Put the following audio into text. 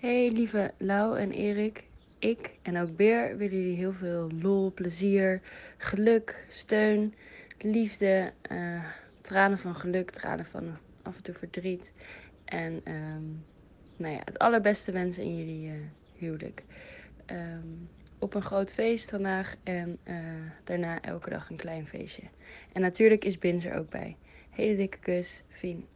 Hey lieve Lau en Erik. Ik en ook Beer willen jullie heel veel lol, plezier, geluk, steun, liefde, uh, tranen van geluk, tranen van af en toe verdriet. En um, nou ja, het allerbeste wensen in jullie uh, huwelijk. Um, op een groot feest vandaag en uh, daarna elke dag een klein feestje. En natuurlijk is Bins er ook bij. Hele dikke kus, Fien.